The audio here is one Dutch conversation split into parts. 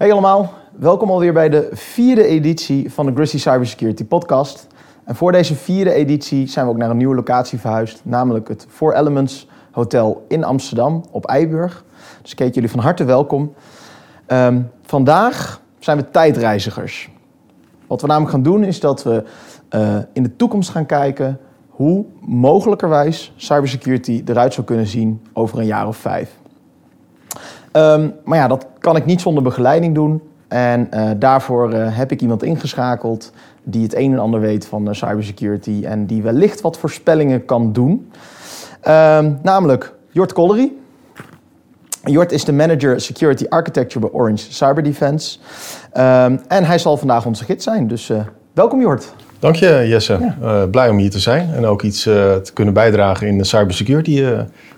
Hey allemaal, welkom alweer bij de vierde editie van de Grissy Cybersecurity podcast. En voor deze vierde editie zijn we ook naar een nieuwe locatie verhuisd, namelijk het Four Elements Hotel in Amsterdam op Eiburg. Dus ik heet jullie van harte welkom. Ehm, vandaag zijn we tijdreizigers. Wat we namelijk gaan doen is dat we eh, in de toekomst gaan kijken hoe mogelijkerwijs cybersecurity eruit zou kunnen zien over een jaar of vijf. Ehm, maar ja, dat kan ik niet zonder begeleiding doen. En eh, daarvoor eh, heb ik iemand ingeschakeld die het een en ander weet van uh, cybersecurity en die wellicht wat voorspellingen kan doen. Ehm, namelijk Jort Collery. Jort is de manager Security Architecture bij Orange Cyber Defense. Um, en hij zal vandaag onze gids zijn. Dus welkom Jort. Dank je Jesse. Ja. blij om hier te zijn en ook iets te kunnen bijdragen in de cybersecurity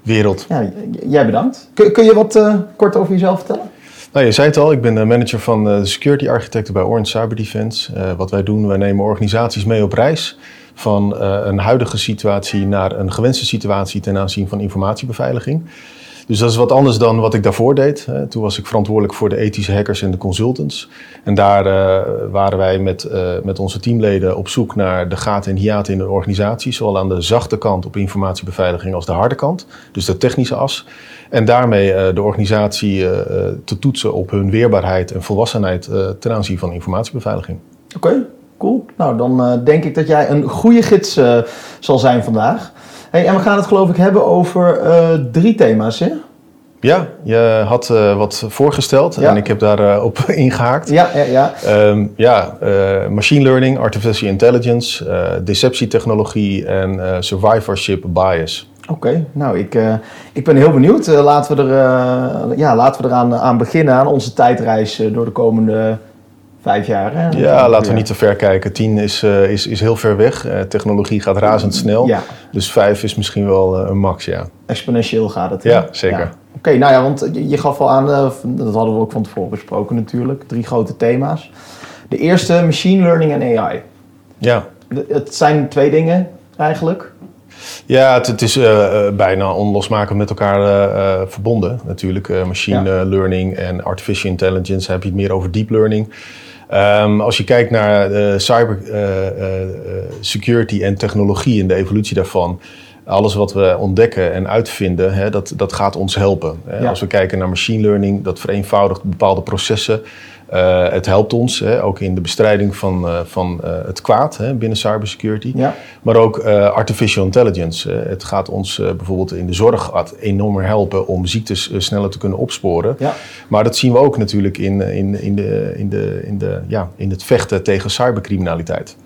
wereld. Ja, jij bedankt. Kun, kun je wat kort over jezelf vertellen? Nou, je zei het al, ik ben de manager van de security architecten bij Orange Cyber Defense. Wat wij doen, wij nemen organisaties mee op reis van een huidige situatie naar een gewenste situatie ten aanzien van informatiebeveiliging. Dus dat is wat anders dan wat ik daarvoor deed. Toen was ik verantwoordelijk voor de ethische hackers en de consultants. En daar uh, waren wij met, uh, met onze teamleden op zoek naar de gaten en hiaten in de organisatie. Zowel aan de zachte kant op informatiebeveiliging als de harde kant. Dus de technische as. En daarmee uh, de organisatie te toetsen op hun weerbaarheid en volwassenheid ten aanzien van informatiebeveiliging. Oké, cool. Nou, dan denk ik dat jij een goede gids zal zijn vandaag. Hey, en we gaan het geloof ik hebben over uh, drie thema's, hè? Ja, je had uh, wat voorgesteld ja. en ik heb daarop uh, ingehaakt. Ja, ja, ja. Um, ja machine learning, artificial intelligence, deceptietechnologie en survivorship bias. Oké, okay, nou ik, ik ben heel benieuwd. laten we er, ja, laten we eraan aan beginnen aan onze tijdreis door de komende vijf jaar. Hè? Ja, laten we niet te ver kijken. Tien is, uh, is, is heel ver weg. Uh, technologie gaat razendsnel. Ja. Dus vijf is misschien wel uh, een max, ja. Exponentieel gaat het. Hè? Ja, zeker. Ja. Oké, okay, nou ja, want je gaf al aan, dat hadden we ook van tevoren besproken natuurlijk. Drie grote thema's. De eerste, machine learning en AI. Ja. De, het zijn twee dingen eigenlijk. Ja, het, het is uh, bijna onlosmakelijk met elkaar uh, verbonden natuurlijk. machine ja. learning en artificial intelligence heb je het meer over deep learning. Um, als je kijkt naar uh, cyber uh, uh, security en technologie en de evolutie daarvan. Alles wat we ontdekken en uitvinden, hè, dat, dat gaat ons helpen. Ja. Als we kijken naar machine learning, dat vereenvoudigt bepaalde processen. Uh, het helpt ons, hè, ook in de bestrijding van, uh, van uh, het kwaad hè, binnen cybersecurity. Ja. Maar ook artificial intelligence. het gaat ons bijvoorbeeld in de zorg enorm helpen om ziektes sneller te kunnen opsporen. Ja. Maar dat zien we ook natuurlijk in, in, in, de, in, de, in, de, ja, in het vechten tegen cybercriminaliteit.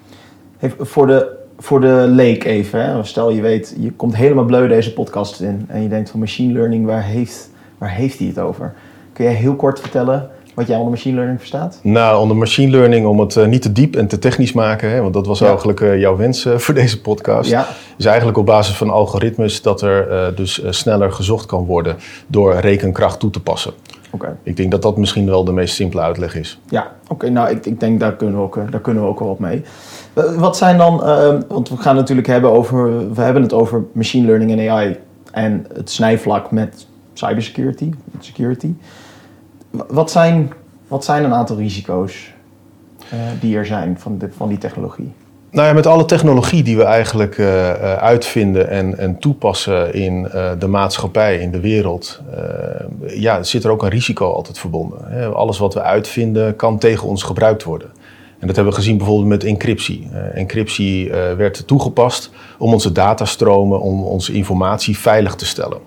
Hey, voor de voor de leek even. Hè? Stel je weet, je komt helemaal bleu deze podcast in en je denkt van machine learning, waar heeft, waar heeft hij het over? Kun jij heel kort vertellen wat jij onder machine learning verstaat? Nou, onder machine learning, om het uh, niet te diep en te technisch maken, hè, want dat was ja. eigenlijk uh, jouw wens uh, voor deze podcast, ja. is eigenlijk op basis van algoritmes dat er dus sneller gezocht kan worden door rekenkracht toe te passen. Okay. Ik denk dat dat misschien wel de meest simpele uitleg is. Ja, oké. Nou, ik, ik, denk daar kunnen, we ook, daar kunnen we ook wel wat mee. Wat zijn dan, want we gaan natuurlijk hebben over, we hebben het over machine learning en AI en het snijvlak met cybersecurity, security. Wat zijn, wat zijn een aantal risico's uh, die er zijn van, de, van die technologie? Nou ja, met alle technologie die we eigenlijk uh, uitvinden en, en toepassen in de maatschappij, in de wereld, ja, zit er ook een risico altijd verbonden. Hè. Alles wat we uitvinden kan tegen ons gebruikt worden. En dat hebben we gezien bijvoorbeeld met encryptie. encryptie werd toegepast om onze datastromen, om onze informatie veilig te stellen.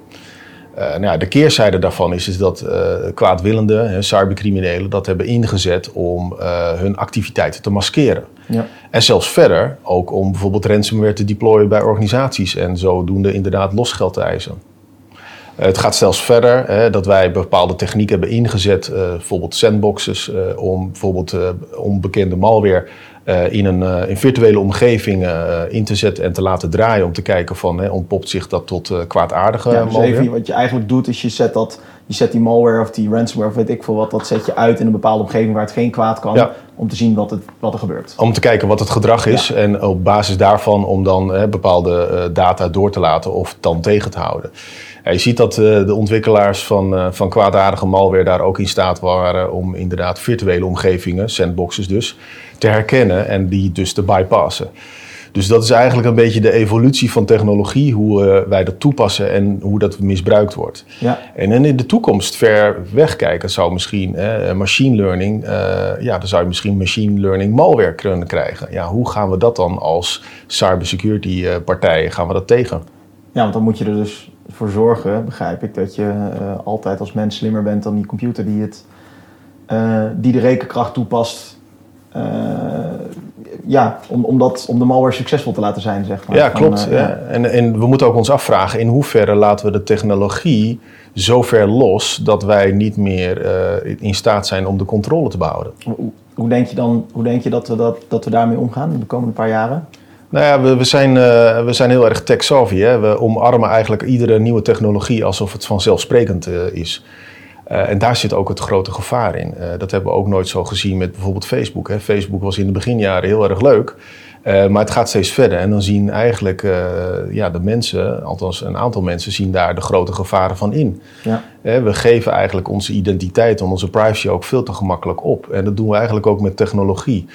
Uh, nou ja, de keerzijde daarvan is, is dat uh, kwaadwillenden, cybercriminelen, dat hebben ingezet om uh, hun activiteiten te maskeren. Ja. En zelfs verder ook om bijvoorbeeld ransomware te deployen bij organisaties en zodoende inderdaad losgeld te eisen. Het gaat zelfs verder hè, dat wij bepaalde technieken hebben ingezet, bijvoorbeeld sandboxes, om bijvoorbeeld onbekende malware uh, in een uh, in virtuele omgeving uh, in te zetten en te laten draaien om te kijken van hè, ontpopt zich dat tot kwaadaardige ja, dus malware. Even, wat je eigenlijk doet is je zet, dat, je zet die malware of die ransomware of weet ik veel wat, dat zet je uit in een bepaalde omgeving waar het geen kwaad kan ja. om te zien wat, het, wat er gebeurt. Om te kijken wat het gedrag is ja. en op basis daarvan om dan bepaalde data door te laten of dan tegen te houden. Ja, je ziet dat uh, de ontwikkelaars van, uh, van kwaadaardige malware daar ook in staat waren om inderdaad virtuele omgevingen, sandboxes dus, te herkennen en die dus te bypassen. Dus dat is eigenlijk een beetje de evolutie van technologie, hoe uh, wij dat toepassen en hoe dat misbruikt wordt. Ja. En in de toekomst ver wegkijken zou misschien machine learning, ja, dan zou je misschien machine learning malware kunnen krijgen. Ja, hoe gaan we dat dan als cybersecurity partijen, gaan we dat tegen? Ja, want dan moet je er dus voor zorgen, begrijp ik, dat je altijd als mens slimmer bent dan die computer die, het, die de rekenkracht toepast. Uh, ja, om, om, dat, om de malware succesvol te laten zijn, zeg maar. Ja, klopt. ja. En, en we moeten ook ons afvragen in hoeverre laten we de technologie zo ver los dat wij niet meer in staat zijn om de controle te behouden. Hoe, hoe, denk je dan hoe denk je dat, we dat, dat we daarmee omgaan in de komende paar jaren? Nou ja, we, we zijn, uh, we zijn heel erg tech-savvy. We omarmen eigenlijk iedere nieuwe technologie alsof het vanzelfsprekend uh, is. Uh, en daar zit ook het grote gevaar in. dat hebben we ook nooit zo gezien met bijvoorbeeld Facebook. Hè. Facebook was in de beginjaren heel erg leuk. maar het gaat steeds verder. En dan zien eigenlijk ja, de mensen, althans een aantal mensen, zien daar de grote gevaren van in. Ja. we geven eigenlijk onze identiteit en onze privacy ook veel te gemakkelijk op. En dat doen we eigenlijk ook met technologie.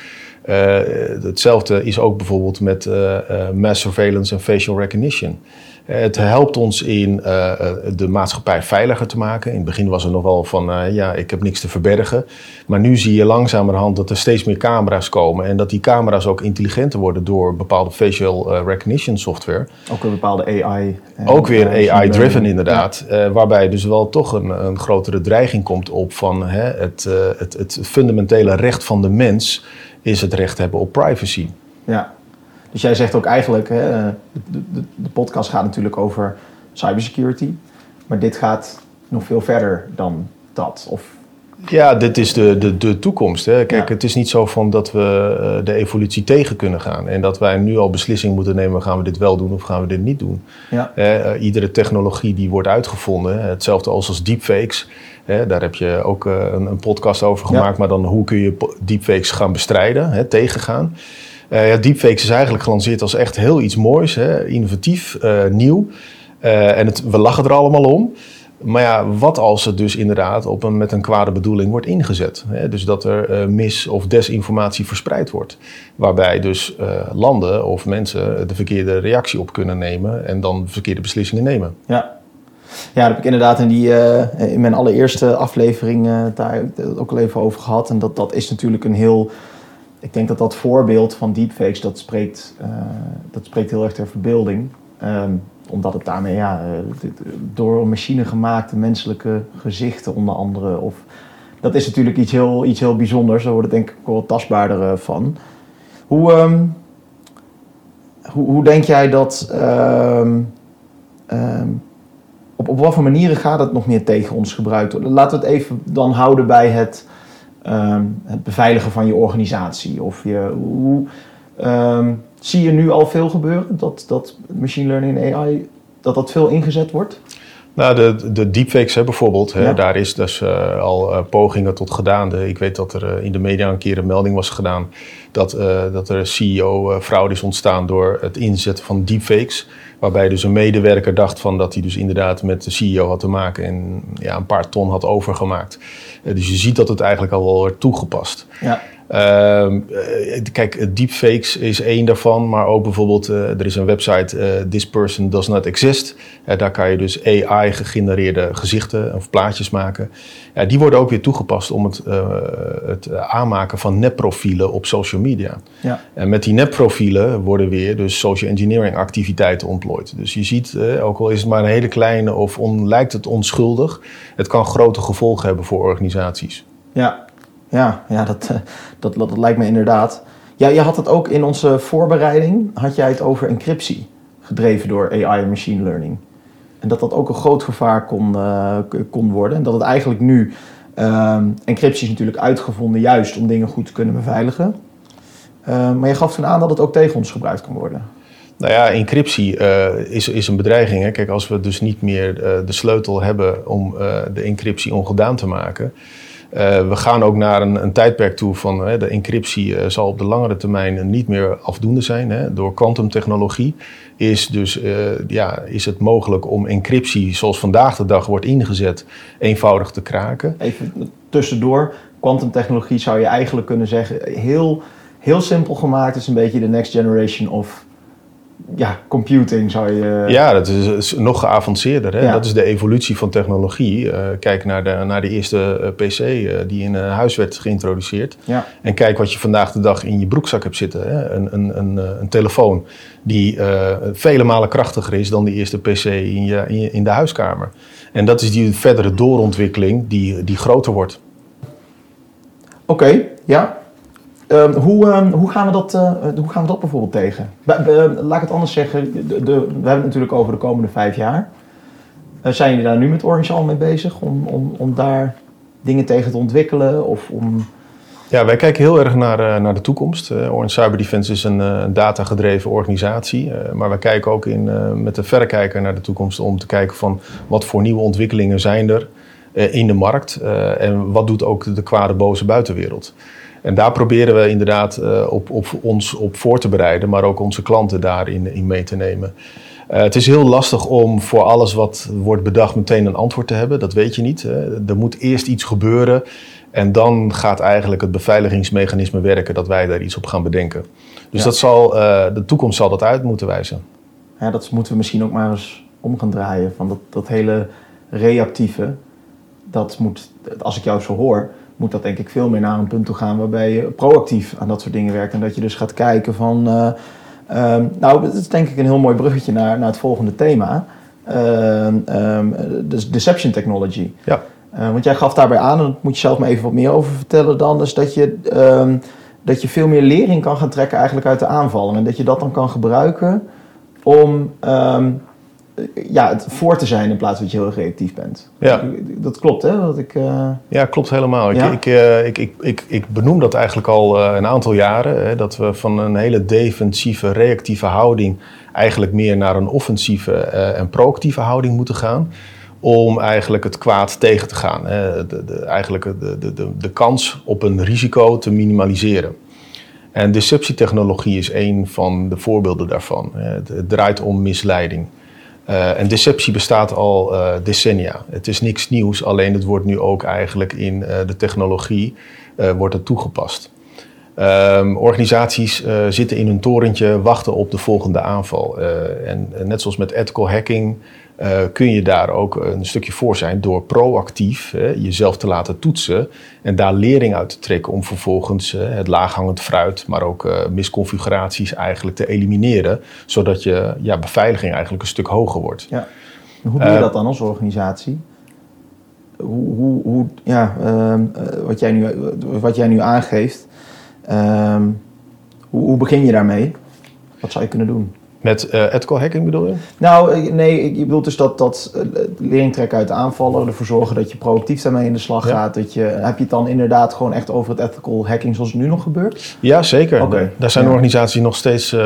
Hetzelfde is ook bijvoorbeeld met mass surveillance en facial recognition. Het helpt ons in de maatschappij veiliger te maken. In het begin was er nog wel van, ja, ik heb niks te verbergen. Maar nu zie je langzamerhand dat er steeds meer camera's komen. En dat die camera's ook intelligenter worden door bepaalde facial recognition software. Ook een bepaalde AI. Ook weer AI-driven inderdaad. Ja. waarbij dus wel toch een, een, grotere dreiging komt op van hè, het, het, het fundamentele recht van de mens is het recht hebben op privacy. Ja, dus jij zegt ook eigenlijk, hè, de, de, de podcast gaat natuurlijk over cybersecurity, maar dit gaat nog veel verder dan dat. Of ja, dit is de, de, de toekomst. Hè. Kijk, het is niet zo van dat we uh, de evolutie tegen kunnen gaan. En dat wij nu al beslissingen moeten nemen: gaan we dit wel doen of gaan we dit niet doen? Ja. Uh, iedere technologie die wordt uitgevonden, hetzelfde als als deepfakes. Daar heb je ook uh, een, een, podcast over gemaakt. Maar dan hoe kun je deepfakes gaan bestrijden, hè, tegengaan? Ja, deepfakes is eigenlijk gelanceerd als echt heel iets moois, hè, innovatief, nieuw. en het, we lachen er allemaal om. Maar ja, wat als het dus inderdaad op een, met een kwade bedoeling wordt ingezet? Hè? Dus dat er mis- of desinformatie verspreid wordt. Waarbij dus landen of mensen de verkeerde reactie op kunnen nemen en dan verkeerde beslissingen nemen. Ja, ja, daar heb ik inderdaad in, die, in mijn allereerste aflevering daar ook al even over gehad. En dat, dat is natuurlijk een heel. Ik denk dat dat voorbeeld van deepfakes, dat spreekt, dat spreekt heel erg ter verbeelding. Um, omdat het daarmee ja, eh, door een machine gemaakte menselijke gezichten onder andere. Of, dat is natuurlijk iets heel, iets heel bijzonders. Daar wordt het denk ik wel tastbaarder eh, van. Hoe, um, hoe, hoe, denk jij dat... Um, op, op wat voor manieren gaat het nog meer tegen ons gebruikt worden? Laten we het even dan houden bij het, het beveiligen van je organisatie. Of je, hoe, Zie je nu al veel gebeuren? Dat, dat machine learning en AI, dat dat veel ingezet wordt? Nou, de, de deepfakes hè, bijvoorbeeld, hè, daar is dus uh, al uh, pogingen tot gedaan. ik weet dat er uh, in de media een keer een melding was gedaan dat, dat er CEO-fraude is ontstaan door het inzetten van deepfakes. Waarbij dus een medewerker dacht van dat hij dus inderdaad met de CEO had te maken en ja, een paar ton had overgemaakt. dus je ziet dat het eigenlijk al wel wordt toegepast. Ja. Uh, kijk, deepfakes is één daarvan, maar ook bijvoorbeeld, uh, er is een website, This Person Does Not Exist. daar kan je dus AI-gegenereerde gezichten of plaatjes maken. die worden ook weer toegepast om het, het aanmaken van nepprofielen op social media. Ja. En met die nepprofielen worden weer dus social engineering activiteiten ontplooid. Dus je ziet, ook al is het maar een hele kleine of on, lijkt het onschuldig, het kan grote gevolgen hebben voor organisaties. Ja, ja, ja dat, eh, dat, dat, dat, lijkt me inderdaad. Ja, je had het ook in onze voorbereiding, had jij het over encryptie, gedreven door AI en machine learning. En dat dat ook een groot gevaar kon, uh, kon worden. En dat het eigenlijk nu, uh, encryptie is natuurlijk uitgevonden juist om dingen goed te kunnen beveiligen. Uh, maar je gaf toen aan dat het ook tegen ons gebruikt kan worden. Nou ja, encryptie uh, is, is een bedreiging. Hè. Kijk, als we dus niet meer de sleutel hebben om de encryptie ongedaan te maken, we gaan ook naar een, een tijdperk toe van de encryptie zal op de langere termijn niet meer afdoende zijn. Hè. Door kwantumtechnologie is, dus, ja, is het mogelijk om encryptie zoals vandaag de dag wordt ingezet eenvoudig te kraken. Even tussendoor, kwantumtechnologie zou je eigenlijk kunnen zeggen, heel, heel simpel gemaakt is een beetje de next generation of ja, computing zou je... Ja, dat is, nog geavanceerder. Hè? Dat is de evolutie van technologie. Uh, kijk naar de, naar de eerste uh, PC uh, die in huis werd geïntroduceerd. Ja. En kijk wat je vandaag de dag in je broekzak hebt zitten. Hè? Een, een, een, een telefoon die vele malen krachtiger is dan die eerste PC in, je, in, je, in de huiskamer. En dat is die verdere doorontwikkeling die, die groter wordt. Oké, ja. Um, hoe, um, hoe, gaan we dat, uh, hoe gaan we dat bijvoorbeeld tegen? laat ik het anders zeggen. De, we hebben het natuurlijk over de komende vijf jaar. Uh, zijn jullie daar nu met Orange al mee bezig om, om, om daar dingen tegen te ontwikkelen? Of om... Ja, wij kijken heel erg naar, uh, naar de toekomst. Orange Cyber Defense is een datagedreven organisatie. maar wij kijken ook in, met de verrekijker naar de toekomst om te kijken van wat voor nieuwe ontwikkelingen zijn er in de markt. en wat doet ook de kwade boze buitenwereld. En daar proberen we inderdaad uh, op, op ons op voor te bereiden, maar ook onze klanten daarin in mee te nemen. Uh, het is heel lastig om voor alles wat wordt bedacht meteen een antwoord te hebben. Dat weet je niet. Hè. Er moet eerst iets gebeuren en dan gaat eigenlijk het beveiligingsmechanisme werken dat wij daar iets op gaan bedenken. Dus dat zal, uh, de toekomst zal dat uit moeten wijzen. Ja, dat moeten we misschien ook maar eens om gaan draaien. Van dat, dat hele reactieve, dat moet, als ik jou zo hoor, moet dat denk ik veel meer naar een punt toe gaan waarbij je proactief aan dat soort dingen werkt. En dat je dus gaat kijken van. Uh, nou, dat is denk ik een heel mooi bruggetje naar, naar het volgende thema. Uh, dus deception technology. Ja. Uh, want jij gaf daarbij aan, en daar moet je zelf maar even wat meer over vertellen dan, is dat je, dat je veel meer lering kan gaan trekken eigenlijk uit de aanvallen. En dat je dat dan kan gebruiken om ja, het voor te zijn in plaats van dat je heel reactief bent. Ja. Dat klopt, hè? Dat ik, uh... Ja, klopt helemaal. Ik, ik, uh, ik, ik, ik, ik, benoem dat eigenlijk al uh, een aantal jaren. Hè, dat we van een hele defensieve, reactieve houding eigenlijk meer naar een offensieve en proactieve houding moeten gaan. Om eigenlijk het kwaad tegen te gaan. Hè, de, de, eigenlijk de, de, de, de kans op een risico te minimaliseren. En deceptietechnologie is een van de voorbeelden daarvan. Het draait om misleiding. Uh, en deceptie bestaat al uh, decennia. Het is niks nieuws, alleen het wordt nu ook eigenlijk in uh, de technologie wordt het toegepast. Um, organisaties zitten in hun torentje, wachten op de volgende aanval. en net zoals met ethical hacking uh, kun je daar ook een stukje voor zijn door proactief hè, jezelf te laten toetsen en daar lering uit te trekken om vervolgens uh, het laaghangend fruit, maar ook uh, misconfiguraties eigenlijk te elimineren, zodat je ja, beveiliging eigenlijk een stuk hoger wordt. Ja. hoe doe je dat dan als organisatie? Hoe, hoe, hoe ja, ehm, wat, jij nu, wat jij nu aangeeft, ehm, hoe, hoe begin je daarmee? Wat zou je kunnen doen? Met uh, ethical hacking bedoel je? Nou, nee, je bedoelt dus dat, dat uh, lering trekken uit aanvallen, ervoor zorgen dat je proactief daarmee in de slag gaat. Dat je, heb je het dan inderdaad gewoon echt over het ethical hacking zoals het nu nog gebeurt? Ja, zeker. Okay. Daar zijn ja. organisaties nog steeds uh,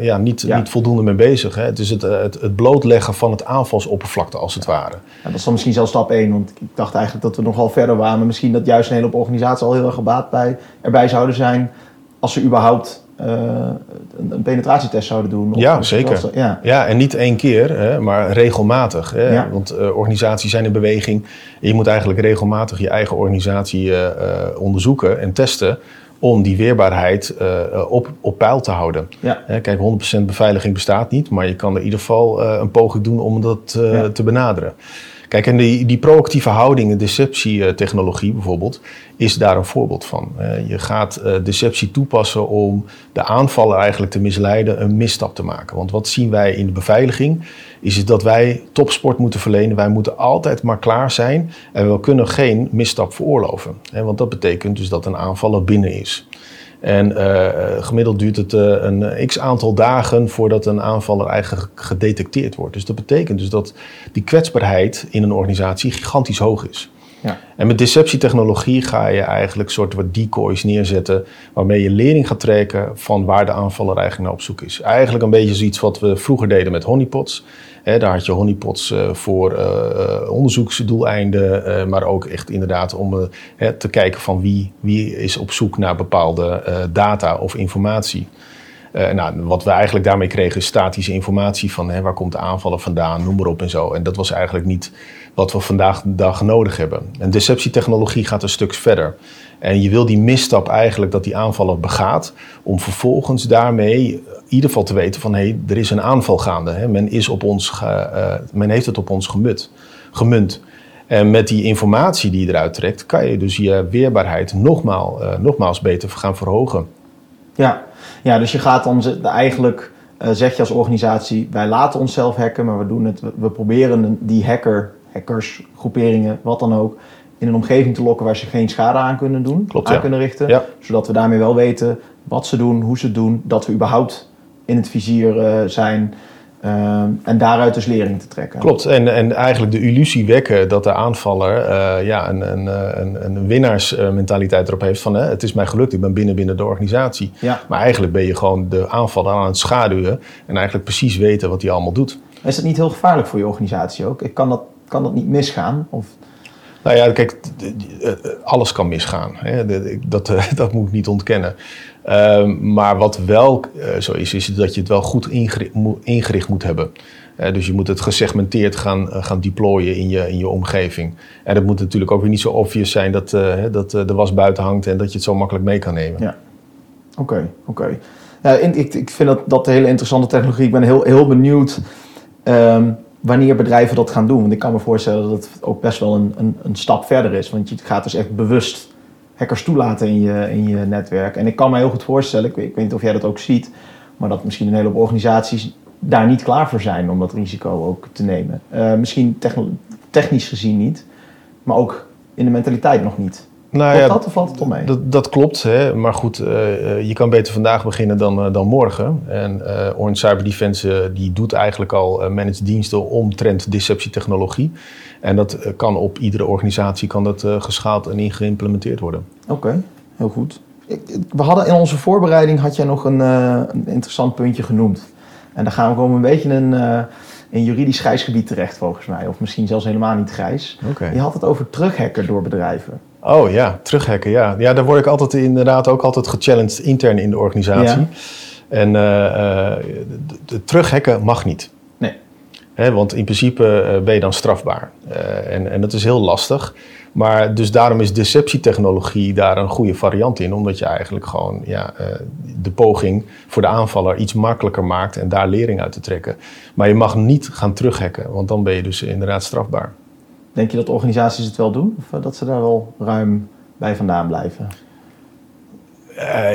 ja, niet, ja. niet voldoende mee bezig. Hè. Het is het, het, het, blootleggen van het aanvalsoppervlakte als het ware. Dat is dan misschien zelfs stap 1, want ik dacht eigenlijk dat we nogal verder waren. Maar misschien dat juist een hele hoop organisaties al heel erg gebaat bij, erbij zouden zijn als ze überhaupt een penetratietest zouden doen. ja, zeker. ja. ja, en niet één keer, hè, maar regelmatig. Hè? Ja. Want uh, organisaties zijn in beweging. Je moet eigenlijk regelmatig je eigen organisatie uh, onderzoeken en testen om die weerbaarheid op, op peil te houden. Ja. kijk, 100% beveiliging bestaat niet, maar je kan in ieder geval een poging doen om dat ja. te benaderen. Kijk, en die, die proactieve houding, deceptietechnologie bijvoorbeeld, is daar een voorbeeld van. je gaat uh, deceptie toepassen om de aanvaller eigenlijk te misleiden een misstap te maken. Want wat zien wij in de beveiliging? Is dat wij topsport moeten verlenen. Wij moeten altijd maar klaar zijn en we kunnen geen misstap veroorloven. Want dat betekent dus dat een aanvaller binnen is. En uh, gemiddeld duurt het uh, een x aantal dagen voordat een aanvaller eigenlijk gedetecteerd wordt. Dus dat betekent dus dat die kwetsbaarheid in een organisatie gigantisch hoog is. Ja. En met deceptietechnologie ga je eigenlijk soort wat decoys neerzetten... waarmee je lering gaat trekken van waar de aanvaller eigenlijk naar op zoek is. Eigenlijk een beetje zoiets wat we vroeger deden met honeypots... Daar had je honeypots uh, voor uh, onderzoeksdoeleinden, uh, maar ook echt inderdaad om te kijken van wie, wie is op zoek naar bepaalde data of informatie. Nou, wat we eigenlijk daarmee kregen is statische informatie van waar komt de aanvaller vandaan, noem maar op en zo. En dat was eigenlijk niet wat we vandaag de dag nodig hebben. En deceptietechnologie gaat een stuk verder. En je wil die misstap eigenlijk dat die aanvaller begaat, om vervolgens daarmee in ieder geval te weten van hé, hey, er is een aanval gaande. Hè. Men, is op ons uh, men heeft het op ons gemut, gemunt. En met die informatie die je eruit trekt, kan je dus je weerbaarheid nogmaals, nogmaals beter gaan verhogen. Ja. Ja, dus je gaat dan eigenlijk, uh, zeg je als organisatie, wij laten onszelf hacken, maar we doen het, we proberen die hacker, hackers, groeperingen, wat dan ook, in een omgeving te lokken waar ze geen schade aan kunnen doen, Klopt, aan ja. kunnen richten. Ja. Zodat we daarmee wel weten wat ze doen, hoe ze het doen, dat we überhaupt in het vizier uh, zijn. Uh, en daaruit dus lering te trekken. Klopt, en, en eigenlijk de illusie wekken dat de aanvaller uh, ja, een, een, een, een winnaarsmentaliteit erop heeft van het is mij gelukt, ik ben binnen binnen de organisatie. Ja. Maar eigenlijk ben je gewoon de aanvaller aan het schaduwen en eigenlijk precies weten wat hij allemaal doet. Is dat niet heel gevaarlijk voor je organisatie ook? Kan dat, kan dat niet misgaan? Of... Nou ja, kijk, alles kan misgaan. Dat, dat moet ik niet ontkennen. Um, maar wat wel zo is, is dat je het wel goed ingericht, moet hebben. Dus je moet het gesegmenteerd gaan, gaan deployen in je, in je omgeving. En dat moet natuurlijk ook weer niet zo obvious zijn dat, dat de was buiten hangt en dat je het zo makkelijk mee kan nemen. Ja, oké, oké. Ik, ik vind dat, dat een hele interessante technologie. Ik ben heel, heel benieuwd um, wanneer bedrijven dat gaan doen. Want ik kan me voorstellen dat het ook best wel een, een, een stap verder is. Want je gaat dus echt bewust hackers toelaten in je, in je netwerk. En ik kan me heel goed voorstellen, ik weet, niet of jij dat ook ziet, maar dat misschien een heleboel organisaties daar niet klaar voor zijn om dat risico ook te nemen. Uh, misschien technisch gezien niet, maar ook in de mentaliteit nog niet. Nou klopt ja, dat of valt het om mee? Dat, dat klopt, hè? maar goed, uh, je kan beter vandaag beginnen dan, uh, dan morgen. En uh, Orange Cyber Defense die doet eigenlijk al managed diensten omtrent deceptietechnologie. En dat kan op iedere organisatie kan dat, geschaald en geïmplementeerd worden. Oké, okay, heel goed. We hadden in onze voorbereiding had jij nog een, een, interessant puntje genoemd. En daar gaan we komen een beetje in een, in juridisch grijsgebied terecht volgens mij. Of misschien zelfs helemaal niet grijs. Okay. Je had het over terughacken door bedrijven. Oh ja, terughacken, ja. Ja, daar word ik altijd inderdaad ook altijd gechallenged intern in de organisatie. Ja. En uh, terughacken mag niet. Nee. Hè, want in principe uh, ben je dan strafbaar. en, en dat is heel lastig. Maar dus daarom is deceptietechnologie daar een goede variant in. Omdat je eigenlijk gewoon ja, de poging voor de aanvaller iets makkelijker maakt en daar lering uit te trekken. Maar je mag niet gaan terughacken, want dan ben je dus inderdaad strafbaar. Denk je dat organisaties het wel doen? Of dat ze daar wel ruim bij vandaan blijven? Uh,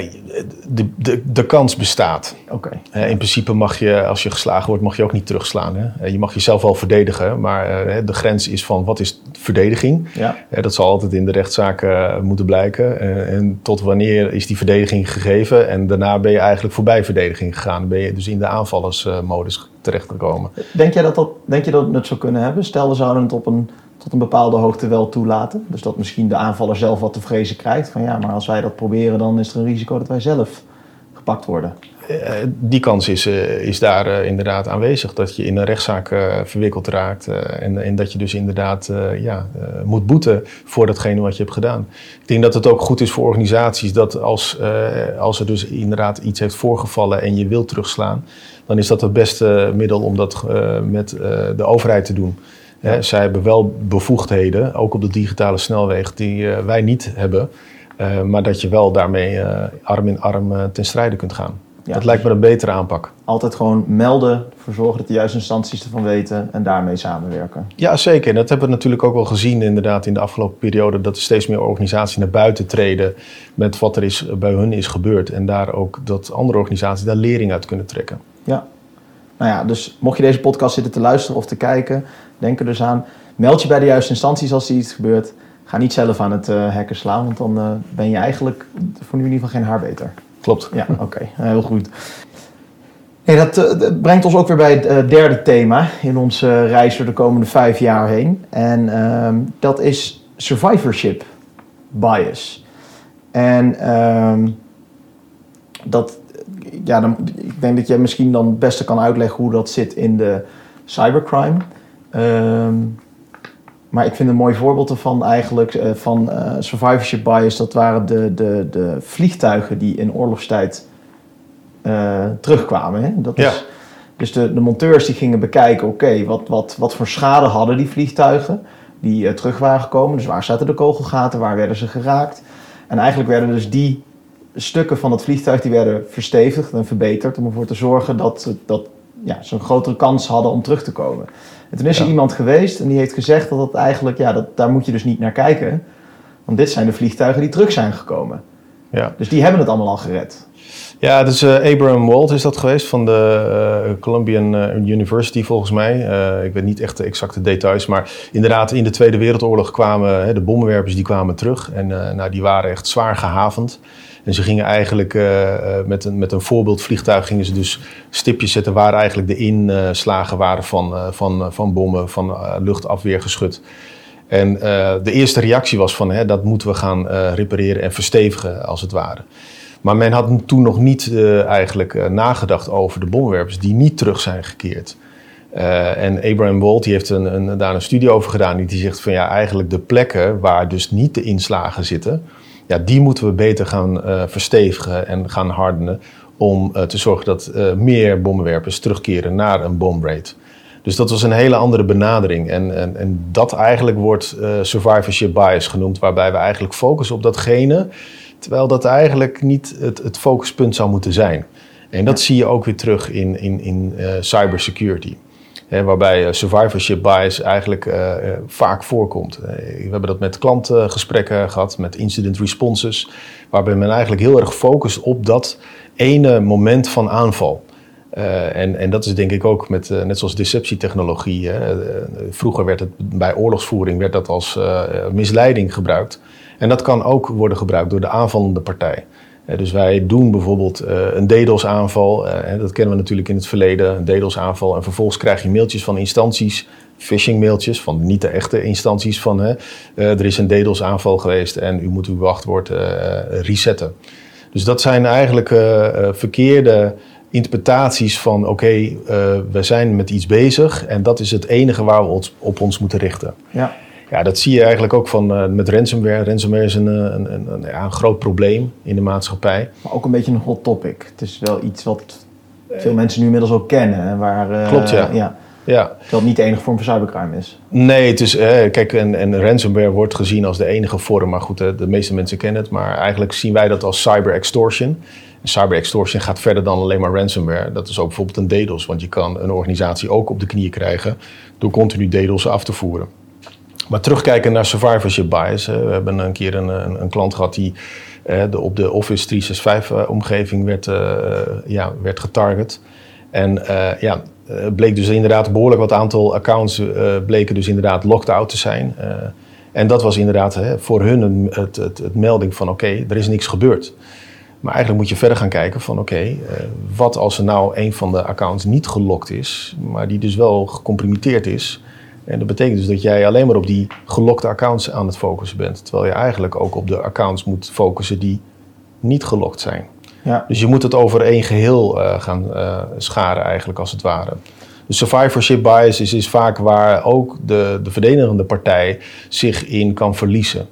de, de, de kans bestaat. Okay. Uh, in principe mag je, als je geslagen wordt, mag je ook niet terugslaan. Hè? Uh, je mag jezelf wel verdedigen, maar de grens is van wat is verdediging? Ja. dat zal altijd in de rechtszaak moeten blijken. en tot wanneer is die verdediging gegeven? En daarna ben je eigenlijk voorbij verdediging gegaan. Dan ben je dus in de aanvallersmodus terechtgekomen. Denk, jij dat dat, denk je dat het zou kunnen hebben? Stel, we zouden het op een tot een bepaalde hoogte wel toelaten. Dus dat misschien de aanvaller zelf wat te vrezen krijgt. Van ja, maar als wij dat proberen, dan is er een risico dat wij zelf gepakt worden. Uh, die kans is, uh, is daar uh, inderdaad aanwezig. Dat je in een rechtszaak verwikkeld raakt. En, en, dat je dus inderdaad ja, moet boeten voor datgene wat je hebt gedaan. Ik denk dat het ook goed is voor organisaties dat als, als er dus inderdaad iets heeft voorgevallen en je wilt terugslaan. Dan is dat het beste middel om dat met de overheid te doen. Hè, zij hebben wel bevoegdheden, ook op de digitale snelweg, die uh, wij niet hebben. Uh, maar dat je wel daarmee uh, arm in arm ten strijde kunt gaan. Ja, dat lijkt me een betere aanpak. Altijd gewoon melden, ervoor zorgen dat de juiste instanties ervan weten en daarmee samenwerken. Ja, zeker. En dat hebben we natuurlijk ook wel gezien inderdaad in de afgelopen periode. Dat er steeds meer organisaties naar buiten treden met wat er is, bij hun is gebeurd. En daar ook dat andere organisaties daar lering uit kunnen trekken. Ja. Nou ja, dus mocht je deze podcast zitten te luisteren of te kijken, denk er dus aan. Meld je bij de juiste instanties als er iets gebeurt. Ga niet zelf aan het uh, hacken slaan, want dan uh, ben je eigenlijk voor nu in ieder geval geen haar beter. Klopt. Ja, oké. Okay. heel goed. Hey, dat, dat, brengt ons ook weer bij het derde thema in onze reis door de komende vijf jaar heen. En ehm, dat is survivorship bias. En ehm, dat, ja, dan, ik denk dat jij misschien dan het beste kan uitleggen hoe dat zit in de cybercrime. Ehm, maar ik vind een mooi voorbeeld ervan eigenlijk uh, van uh, survivorship bias. Dat waren de, de, de vliegtuigen die in oorlogstijd uh, terugkwamen. Hè? Dat Ja. is, dus de, de monteurs die gingen bekijken, oké, wat, wat, wat voor schade hadden die vliegtuigen die eh, terug waren gekomen. Dus waar zaten de kogelgaten, waar werden ze geraakt. En eigenlijk werden dus die stukken van het vliegtuig die werden verstevigd en verbeterd om ervoor te zorgen dat, dat ja, een grotere kans hadden om terug te komen. En toen is er iemand geweest en die heeft gezegd dat dat eigenlijk, ja, dat, daar moet je dus niet naar kijken. Want dit zijn de vliegtuigen die terug zijn gekomen. Ja. Dus die hebben het allemaal al gered. Ja, dus Abraham Walt is dat geweest van de eh, Columbian eh, University volgens mij. Ik weet niet echt de exacte details, maar inderdaad in de Tweede Wereldoorlog kwamen hè, de bommenwerpers die kwamen terug en nou, die waren echt zwaar gehavend. En ze gingen eigenlijk eh, eh, met, een, met een voorbeeldvliegtuig gingen ze dus stipjes zetten waar eigenlijk de inslagen waren van, eh, van, van bommen, van luchtafweergeschut. En de eerste reactie was van hè, dat moeten we gaan repareren en verstevigen als het ware. Maar men had toen nog niet eigenlijk nagedacht over de bommenwerpers die niet terug zijn gekeerd. En Abraham Walt die heeft een, een, daar een studie over gedaan. Die zegt van ja, eigenlijk de plekken waar dus niet de inslagen zitten, ja, die moeten we beter gaan eh, verstevigen en gaan hardenen. Om eh, te zorgen dat eh, meer bommenwerpers terugkeren naar een bomraid. Dus dat was een hele andere benadering. En, en, en dat eigenlijk wordt survivorship bias genoemd, waarbij we eigenlijk focussen op datgene, terwijl dat eigenlijk niet het, het focuspunt zou moeten zijn. En dat zie je ook weer terug in, in, in cybersecurity. Waarbij eh, survivorship bias eigenlijk eh, eh, vaak voorkomt. We hebben dat met klantgesprekken gehad, met incident responses, waarbij men eigenlijk heel erg focust op dat ene moment van aanval. En, en dat is denk ik ook met, net zoals deceptietechnologie. Hè. Vroeger werd het bij oorlogsvoering werd dat als misleiding gebruikt. En dat kan ook worden gebruikt door de aanvallende partij. Dus wij doen bijvoorbeeld eh, een DDoS-aanval. eh, dat kennen we natuurlijk in het verleden. Een DDoS-aanval. En vervolgens krijg je mailtjes van instanties. Phishing-mailtjes van niet de echte instanties. Van eh, er is een DDoS-aanval geweest en u moet uw wachtwoord resetten. Dus dat zijn eigenlijk verkeerde interpretaties van oké, eh, we zijn met iets bezig en dat is het enige waar we ons op ons moeten richten. Ja. Ja, dat zie je eigenlijk ook van, eh, met ransomware. Ransomware is een, eh, een, een, een, ja, een groot probleem in de maatschappij. Maar ook een beetje een hot topic. Het is wel iets wat veel mensen nu inmiddels ook kennen. En waar, eh, Klopt, ja. ja. Ja, het niet de enige vorm van cybercrime is. nee, het is, eh, kijk, en, en ransomware wordt gezien als de enige vorm. Maar goed, de meeste mensen kennen het. Maar eigenlijk zien wij dat als cyber extortion. En cyber extortion gaat verder dan alleen maar ransomware. Dat is ook bijvoorbeeld een DDoS. Want je kan een organisatie ook op de knieën krijgen door continu DDoS af te voeren. Maar terugkijken naar survivorship bias. hè. We hebben een keer een, een, een klant gehad die eh, de, op de Office 365-omgeving werd, eh, ja, werd getarget. En eh, ja, eh, bleek dus inderdaad behoorlijk wat aantal accounts eh, bleken dus inderdaad locked out te zijn. Eh, en dat was inderdaad hè, voor hun het, het, melding van oké, er is niks gebeurd. Maar eigenlijk moet je verder gaan kijken van oké, eh, wat als er nou een van de accounts niet gelokt is, maar die dus wel gecompromitteerd is. En dat betekent dus dat jij alleen maar op die gelokte accounts aan het focussen bent. Terwijl je eigenlijk ook op de accounts moet focussen die niet gelokt zijn. Ja. Dus je moet het over één geheel eh, gaan eh, scharen eigenlijk als het ware. De survivorship bias is, is vaak waar ook de, de verdedigende partij zich in kan verliezen.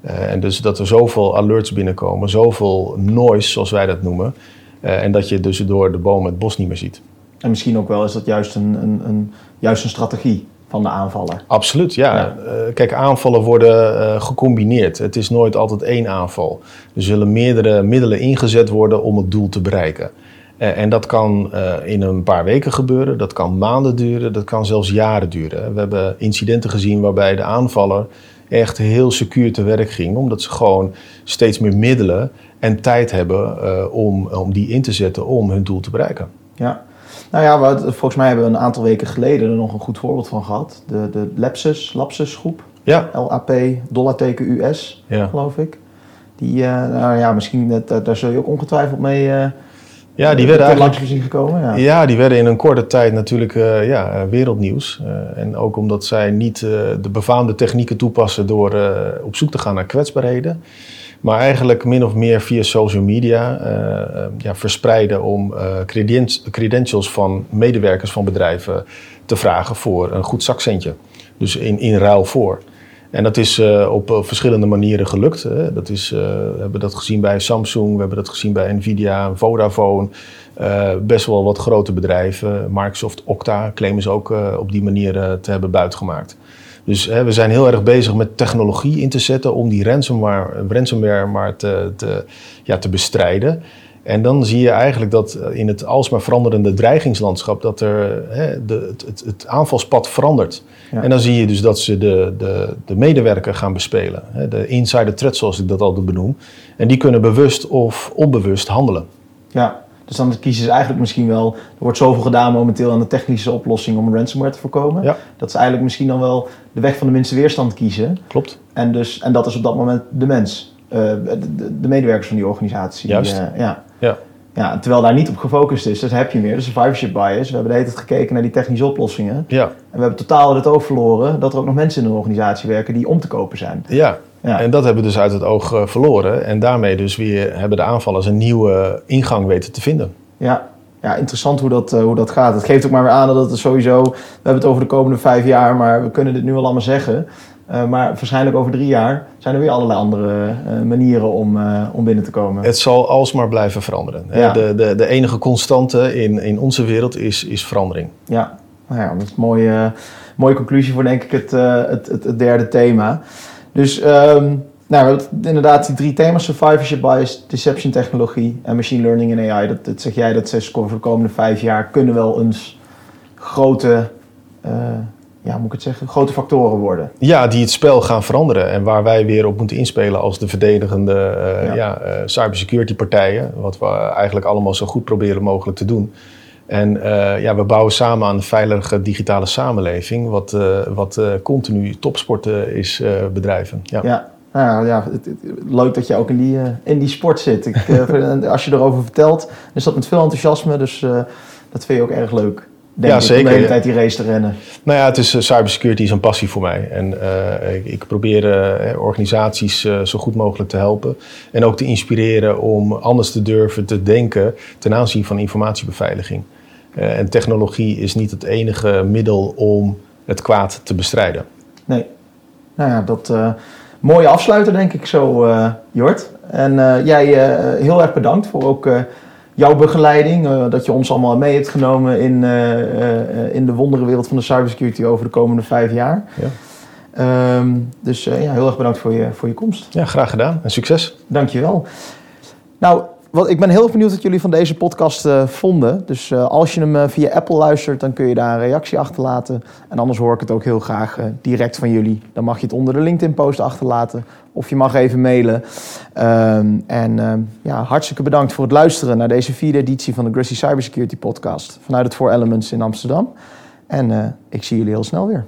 Eh, en dus dat er zoveel alerts binnenkomen, zoveel noise zoals wij dat noemen. en dat je dus door de bomen het bos niet meer ziet. En misschien ook wel is dat juist een, een, een, juist een strategie van de aanvaller. Absoluut, ja. Ja. Eh, kijk, aanvallen worden eh, gecombineerd. Het is nooit altijd één aanval. Er zullen meerdere middelen ingezet worden om het doel te bereiken. Eh, en dat kan in een paar weken gebeuren, dat kan maanden duren, dat kan zelfs jaren duren. We hebben incidenten gezien waarbij de aanvaller echt heel secuur te werk ging, omdat ze gewoon steeds meer middelen en tijd hebben om, om die in te zetten om hun doel te bereiken. Ja. Nou ja, we, volgens mij hebben we een aantal weken geleden er nog een goed voorbeeld van gehad. De, de Lapsus, Lapsus groep. Ja, LAP, dollarteken US, ja. geloof ik. Die, eh, nou ja, misschien, dat- daar zul je ook ongetwijfeld mee, eh, Ja, die werden langs eigenlijk gezien gekomen. Ja. Ja, die werden in een korte tijd natuurlijk uh, ja, eh, wereldnieuws. Uh, en ook omdat zij niet uh, de befaamde technieken toepassen door op zoek te gaan naar kwetsbaarheden. Maar eigenlijk min of meer via social media ja, verspreiden om credentials van medewerkers van bedrijven te vragen voor een goed zakcentje. Dus in, in ruil voor. En dat is op verschillende manieren gelukt. Hè. Dat is, we hebben dat gezien bij Samsung, we hebben dat gezien bij Nvidia, Vodafone. best wel wat grote bedrijven. Microsoft, Okta claimen ze ook op die manier te hebben buitgemaakt. Dus we zijn heel erg bezig met technologie in te zetten om die ransomware, ransomware maar te, te, ja, te bestrijden. En dan zie je eigenlijk dat in het alsmaar veranderende dreigingslandschap dat er hè, de, het, het, aanvalspad verandert. Ja. En dan zie je dus dat ze de, de, de medewerker gaan bespelen. Hè, de insider threat zoals ik dat altijd benoem. En die kunnen bewust of onbewust handelen. Ja, dus dan kiezen ze eigenlijk misschien wel... Er wordt zoveel gedaan momenteel aan de technische oplossing om ransomware te voorkomen. Ja. Dat ze eigenlijk misschien dan wel de weg van de minste weerstand kiezen. Klopt. En, dus, en dat is op dat moment de mens. Uh, de, de, medewerkers van die organisatie. Juist. Uh, ja. ja. Ja, terwijl daar niet op gefocust is, dus heb je meer de survivorship bias. We hebben de hele tijd gekeken naar die technische oplossingen. Ja. En we hebben totaal het oog verloren dat er ook nog mensen in een organisatie werken die om te kopen zijn. Ja, ja. en dat hebben we dus uit het oog uh, verloren. En daarmee dus weer hebben de aanvallers een nieuwe ingang weten te vinden. Ja, ja interessant hoe dat, uh, hoe dat gaat. Het geeft ook maar weer aan dat het sowieso... We hebben het over de komende vijf jaar, maar we kunnen dit nu al allemaal zeggen... Uh, maar waarschijnlijk over drie jaar zijn er weer allerlei andere uh, manieren om, uh, om binnen te komen. Het zal alsmaar blijven veranderen. Ja. De, de, de enige constante in, in onze wereld is, is verandering. Ja, nou ja, dat is een mooie, mooie conclusie voor denk ik het, het, het, het, derde thema. Dus um, nou, inderdaad die drie thema's, survivorship bias, deception technologie en machine learning en AI. Dat, dat zeg jij, dat zes voor de komende vijf jaar kunnen wel eens grote ja, moet ik het zeggen, grote factoren worden. Ja, die het spel gaan veranderen en waar wij weer op moeten inspelen als de verdedigende uh, ja. ja uh, cybersecurity partijen. Wat we eigenlijk allemaal zo goed proberen mogelijk te doen. En uh, ja, we bouwen samen aan een veilige digitale samenleving, wat, wat continu topsporten is bedrijven. Ja. ja. Nou ja, het, het, leuk dat je ook in die, in die sport zit. Ik, als je erover vertelt, is dat met veel enthousiasme, dus dat vind je ook erg leuk. Denk ja, ik, zeker. Om de hele tijd die race te rennen. Nou ja, het is, uh, cybersecurity is een passie voor mij. En uh, ik, ik, probeer uh, organisaties zo goed mogelijk te helpen. En ook te inspireren om anders te durven te denken ten aanzien van informatiebeveiliging. En technologie is niet het enige middel om het kwaad te bestrijden. Nee. Nou ja, dat mooie afsluiter denk ik zo, Jort. En jij heel erg bedankt voor ook jouw begeleiding, uh, dat je ons allemaal mee hebt genomen in, uh, uh, in de wonderenwereld van de cybersecurity over de komende vijf jaar. Ja. Um, dus ja, heel erg bedankt voor je, voor je komst. Ja, graag gedaan en succes. Dankjewel. Nou, ik ben heel benieuwd wat jullie van deze podcast vonden. Dus als je hem via Apple luistert, dan kun je daar een reactie achterlaten. En anders hoor ik het ook heel graag direct van jullie. Dan mag je het onder de LinkedIn-post achterlaten of je mag even mailen. Um, en um, ja, hartstikke bedankt voor het luisteren naar deze vierde editie van de Grassy Cybersecurity Podcast vanuit het Four Elements in Amsterdam. En ik zie jullie heel snel weer.